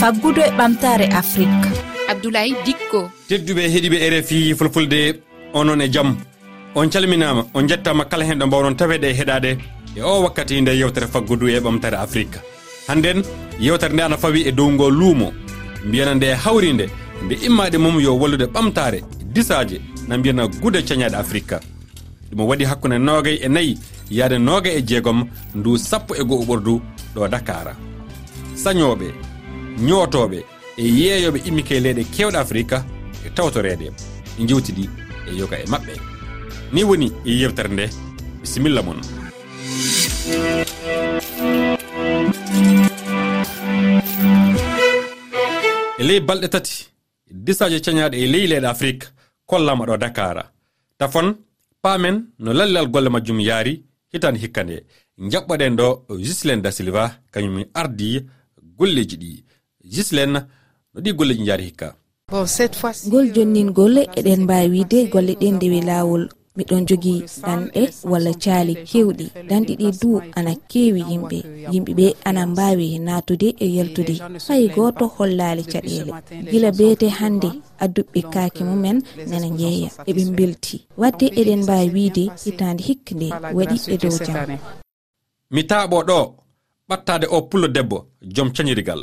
faggudu e ɓamtare afrique abdoulaye dikko. Tedduɓe e heeɗiɓe rfi fulfulde onon e jaam on calminama on jettama kala hen ɗo mbawnon tawede e heɗade e o wakkati nde yewtere faggudu e ɓamtare afrique hannden yewtere nde ana fawi e downgo luumo. Mbiyana nde hawri nde nde immaɗe mum yo wallude ɓamtare disaje na mbiyana guude cañaɗe afrique ɗum waɗi hakkunde nogay e nayyi yaade noga e jeegom ndu sappo e goho ɓordu ɗo dakara sañoɓe ñootoɓe e yeeyoɓe immike leyɗe kewɗe africa e tawtorede. Ɗi jewtidi e yoga e maɓɓe. Ni woni e yewtere nde. Bisimilla moon e ley balɗe tati disaji cañaɗe e ley leyɗe afrique kollama ɗo dakara tafon paamen no lallal golle majjum yaari hitande hikka nde jaɓɓoɗen ɗo juslen da silva kañum ardi golleji ɗi. gislene no ɗi golleji jaari hikka. Gol jonnin golle eɗen mbawi wiide golle ɗen dewi lawol miɗon jogui ɗanɗe walla caali kewɗi ɗanɗe ɗi du ana kewi yimɓe. yimɓeɓe ana mbawi natude e yaltude. hay goto hollali caɗele gila beete hande adduɓɓe kaake mumen nana jeeya eɓe belti wadde eɗen mbawi wiide hitande hikka nde waɗi e dow jam mi taaɓo ɗo ɓattade o pullo debbo joom cañirigal.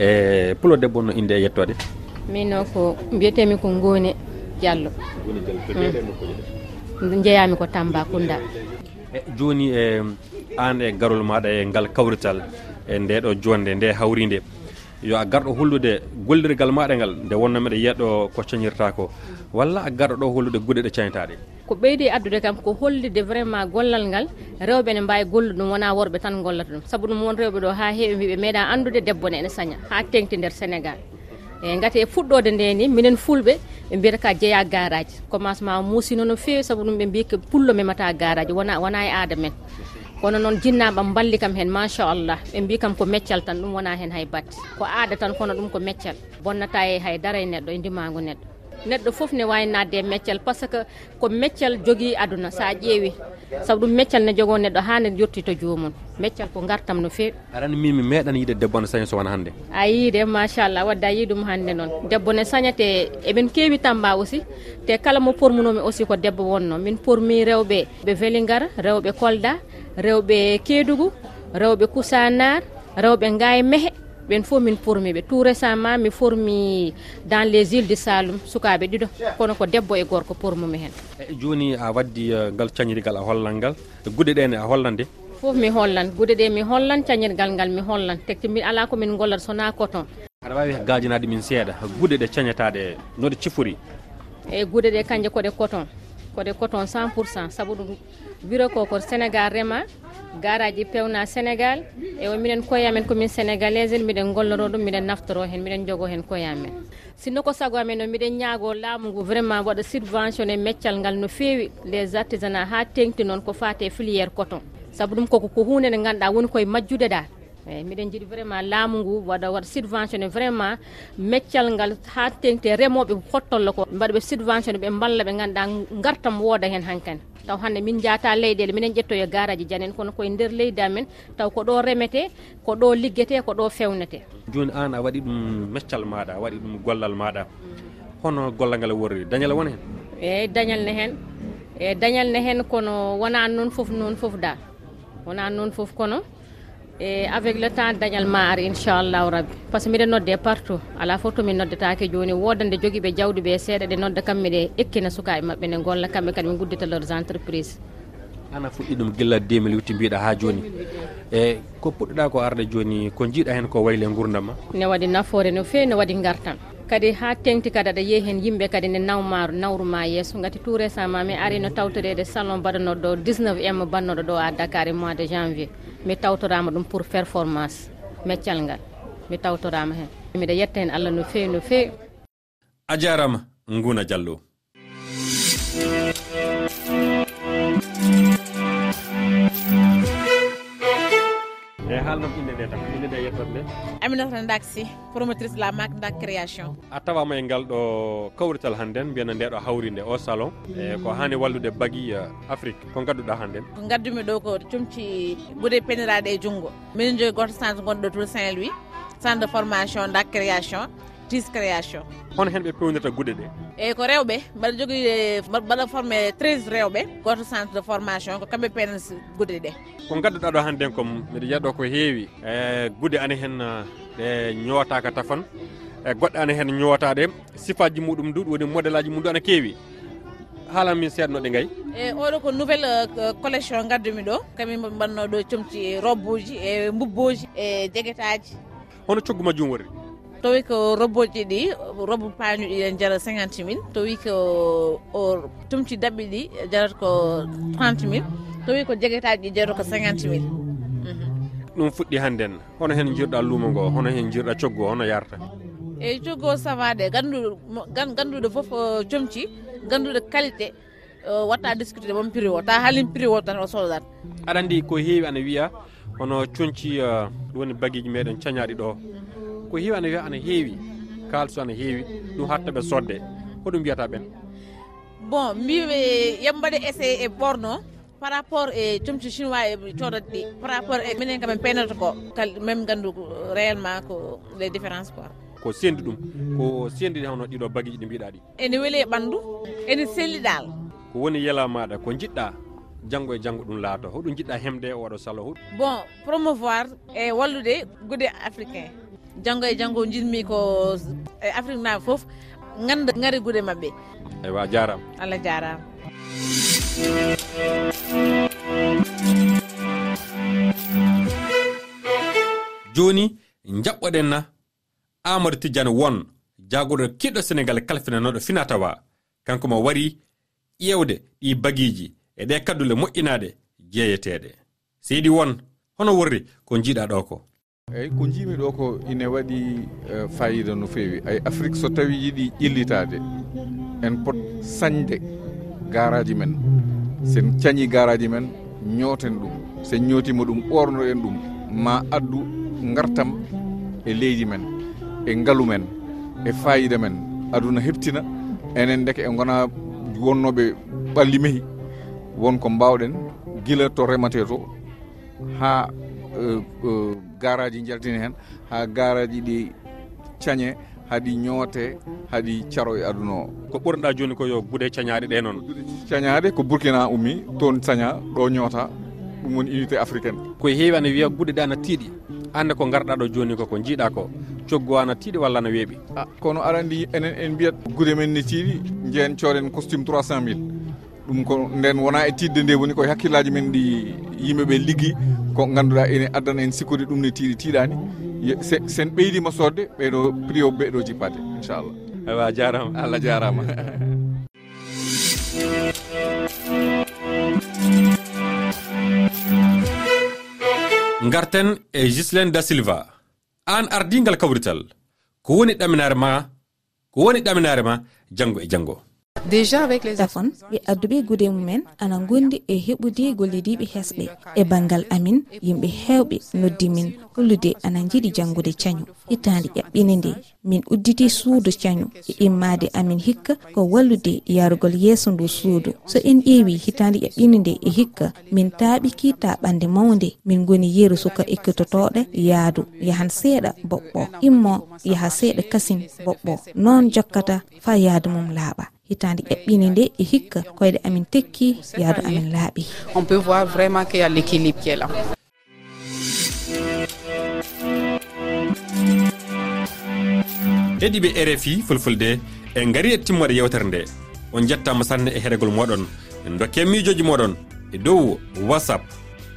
e pulo debbo no inde e yettode min noon ko mbiyetemi ko ngone diallo. Mm. Jeeyami ko tamba kunda. E joni e an e garol maɗa e ngal kawrital e ndeɗo jonde nde hawride yo a garɗo hollude gollirgal maɗa ngal nde wonno mbiɗa yiyaɗo ko cañirta ko walla a garɗo ɗo hollude guɗe ɗe cañtaɗe ko ɓeydi addude kam ko hollide vraiment gollal ngal rewɓe ne mbawi gollude ɗum wona worɓe tan gollata ɗum. Saabu ɗum won rewɓe ɗo ha heewi mbiɓe meeɗa andude debbo ne ene saña ha tengti nder sénégal. Eyyi gati e fuɗɗode nde ni minen fulɓe ɓe mbiyata ka jeeya garaji. Commencement muusino no fewi saabu ɗum ɓe mbi ko pullo memata garaji wona wona e aada men. Kono noon jinnaɓam balli kam hen machallah. Ɓe mbi kam ko meccal tan ɗum wona hen hay batte. Ko aada tan kono ɗum ko meccal. Bonnata e haydara e neɗɗo e ndimago neɗɗo. neɗɗo fof ne wawi nadde e meccal par ce que ko meccal jogui aduna sa ƴeewi saabu ɗum meccal ne jogo neɗɗo ha nde yetti to jomum meccal ko gartam no fewi aɗani mimi meeɗan yiide debbo ne saña so wona hannde. A yiide machallah wadde a yii ɗum hannde noon. Debbo ne sañate eɓen keewi tamba aussi te kala mo pormunomi aussi ko debbo wonno. Min pormi rewɓe ɓe velingara rewɓe kolda rewɓe keedugu rewɓe kusanar rewɓe ngaye mehe. ɓen fof min formi ɓe. Tout récemment mi formi dans les îles de salum sukaɓe ɗiɗo. Kono ko debbo e gorko pormumi hen. Eyyi joni a waddi eh, ngal cañirigal a hollal ngal guɗe ɗene a hollande fof mi hollan guɗe ɗe mi hollan cañirgal ngal mi hollan. Tekti mi ala komin gollat sona coton. Aɗa wawi gajinaɗe min seeɗa. Guɗe ɗe cañataɗe noɗe cifori. Eyyi guɗe ɗe kanje koɗe coton. kode coton 100 pourcent saabu ɗum wiro ko ko sénégal rema garaji pewna sénégal. E minen koyamen komin sénégalais en miɗen golloro ɗum miɗen naftoro hen miɗen jogo hen koyamen. Sinno ko sago amen o miɗen ñaago laamu ngu vraiment waɗa subventionné meccal ngal no fewi les artisanat ha tengti noon ko fate filiére coton. Saabu ɗum koko ko hunde nde ganduɗa woni koye majjude dal eyyi miɗen jiiɗi vraiment laamu ngu waɗa waɗa subventionné vraiment meccal ngal ha tengte remoɓe hottolla ko mbaɗaɓe subventionné ɓe mballa ɓe ganduɗa gartam wooda hen hankkane taw hande min jaata leyɗele minen ƴettoyo garaji janen kono koye nder leydi amen taw ko ɗo remete ko ɗo liggete ko ɗo fewnete joni an a waɗi ɗum meccal maɗa a waɗi ɗum gollal maɗa hono gollal ngal worri dañal won hen? Eyyi dañal ne hen. E dañal ne hen kono wona noon foof noon foof da wona noon foof kono e avec le temps dañal ma ar inchallahu rabbi. Par ce que miɗen nodde partout. Ala fof tomin noddetake joni. Wodande joguiɓe jawduɓe seeɗa ɗe nodda kamɓe ɗe ekkina sukaɓe mabɓe ne golla kamɓe kadi ɓe guddita leurs entreprise ana fuɗɗi ɗum gilla 2008 mbiɗa ha joni e ko puɗɗoɗa ko arde joni ko jiiɗa hen ko wayle gurdam ne waɗi nafoore no fewi ne waɗi gartam kadi ha tengti kadi aɗa yeehi hen yimɓe kadi ne nawmaru nawruma yesso gati tout récent mi ari no tawtorede salon mbaɗanoɗo ɗo 19 m bannoɗo ɗo a dakar e mois de janvier. mi tawtorama ɗum pour performance meccal ngal. Mi tawtorama hen. Miɗa yetta hen allah no fewi no fewi. A jarama guna diallo. haalnam inde nde tan inde nde yettata nde aminata dak sy promotrice la marque dak création. A tawama e ngal ɗo kawrital hannden mbiyana nde ɗo hawri nde o salon. E ko hani wallude bagui eh, afrique ko gadduɗa hannden. Ko gaddumi ɗo ko comci ɓuure peniraɗe e junngo. Minen jogui goto centre gonɗo tour saint louis centre de formation dak création. artiste création hono hen ɓe pewnirta guuɗe ɗe? Eyyi ko rewɓe mbaɗa jogui e, mbaɗa formé 13 rewɓe goto centre de formation ko kamɓe penen guuɗe ɗe. Ko gadduɗa ɗo hannden kom mbiɗa yiya ko heewi e guuɗe ana hen e, ɗe ñootaka tafan. E goɗɗe ana hen ñootaɗe sifaji muɗum du ɗum woni modéle aji mum du ana keewi. Haalan min seednoɗe gay e oɗo ko nouvelle e, collection gaddumi ɗo kamin mbanno ɗo comci robbuji e mbubboji e jeguetaji hono coggu majjum woni. to wi ko robboji ɗi robbo pañuɗi en jara cinquante mille. To wi ko o tumci dabɓi ɗi jarata ko trente mille. To wi ko jeguetaji ɗi jarata ko cinquante mille. Mhm. Ɗum fuɗɗi hannden hono hen jirɗa luumo ngo hono hen jirɗa coggu hono yarta. Eyyi coggu coggo savade ganduɗo ganduɗo foof comci ganduɗo qualité watta discuté mon prix o ta haalin prix o tan o sodat aɗa andi ko heewi ana wiya hono coñci eh, ɗum woni baguiji meɗen cañaɗi ɗo. Mhm. ko heewi ana wiya ana heewi. Kalisu ana heewi. Ɗum hatta ɓe sodde. Hoɗum mbiyata ɓen? Bon mbiɓe yooɓe mbaɗa essayé e ɓorno par rapport e comci chinois e codat ɗi. Par rapport e minen kamen peynata ko kal même gandu réellement ko les différences quoi. Ko sendi ɗum? Ko sendi hono ɗiɗo bagueji ɗi mbiɗa ɗi? Ene weeli e ɓandu ene selli ɗal ko woni yela maɗa ko jiɗɗa janggo e janggo ɗum laato hoɗum jiɗɗa hemde e oɗo salo huɗ bon promouvoir e wallude gude africain. janggo e janggo jinmi ko e afrique naɓe foof ganda gaari guure mabɓe eywa jarama allah jarama joni jaɓɓoɗenna amadou tidiane won jaagoɗo kiɗɗo sénégal kalfinanoɗo finatawa. Kanko mo wari ƴewde ɗi bagiji e ɗe kaddule moƴƴinaɗe jeeyeteɗe seydi won hono worri ko jiiɗa ɗo ko. eyyi ko jiimi ɗo ko ine waɗi e, fayida no feewi. Ay afrique so tawi yiiɗi ƴillitade en pot sañde garaji men. Sen cañi garaji men ñooten ɗum. Sen ñootima ɗum ɓornoɗen ɗum. Ma addu gartam e leydi men e ngaalu men e fayida men. Aduna heptina enen deke e gona wonnoɓe ɓalli mehi. Wonko mbawɗen guila to remate to ha garaji jaltini hen ha garaji ɗi cañe haɗi ñoote haɗi caro e aduna o. Ko ɓurɗa joni ko yo guuɗe cañaɗe ɗe noon? Cañaɗe ko burkina ummi toon caña ɗo ñoota ɗum woni unité africaine. Koye heewi ana wiya guuɗe ɗe ana tiiɗi anda ko garɗa ɗo joni ko ko jiiɗa ko coggu ana tiiɗi walla ana weeɓi? A kono aɗa andi enen en mbiyat guuɗe men ne tiiɗi jeen cooren costume 300 mille. Ɗum ko nden wona e tidde nde woni koye hakkillaji men ɗi yimɓeɓe liggui ko ganduɗa ene addana en sikkude ɗum ne tiiɗi tiiɗani sen ɓeydima sodde ɓeɗo prix o ɓeɗo jippade inchallah. Awa jarama allah jarama garten e gislin da silva. An ardingal kawrital. Ko woni ɗaminare ma ko woni ɗaminare ma janggo e janggo ɗafon ɓe adduɓe gude mumen ana gondi e heɓude gollidiɓe hesɓe. E bangal amin yimɓe hewɓe noddi min. Hollude ana jiiɗi janggude cañu hitande ƴaɓɓine e nde. Min udditi suudu cañu e immade amin hikka ko wallude yarugol yeeso ndu suudu. So en ƴeewi hitande ƴaɓɓine e nde e hikka min taaɓiki taɓande mawde min goni yeeru suka ekkitotoɗe yaadu yahan seeɗa boɓɓo. Immo yaha seeɗa kasin boɓɓo. Noon jokkata fa yaadu mum laaɓa. hitande ƴaɓɓine nde e hikka koyɗe amin tekki yaadu amin laaɓi. On peut voir vraiment qu'il que ya l'équilibre qui est là. Heɗiɓe rfi fulfulde e gaari e timmode yewtere nde. On jettama sanne e heɗegol moɗon en dokke e miijoji moɗon e dow whatsapp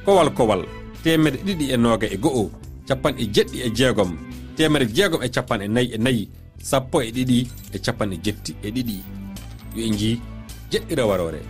kowal kowal temeɗe ɗiɗi e nooga e go'o capanɗe jeɗɗi e jeegom temeɗe jeegom e capanɗe nayyi e nayyi e sappo e ɗiɗi e capanɗe jetti e ɗiɗi. yo en jii jeɗɗira warore.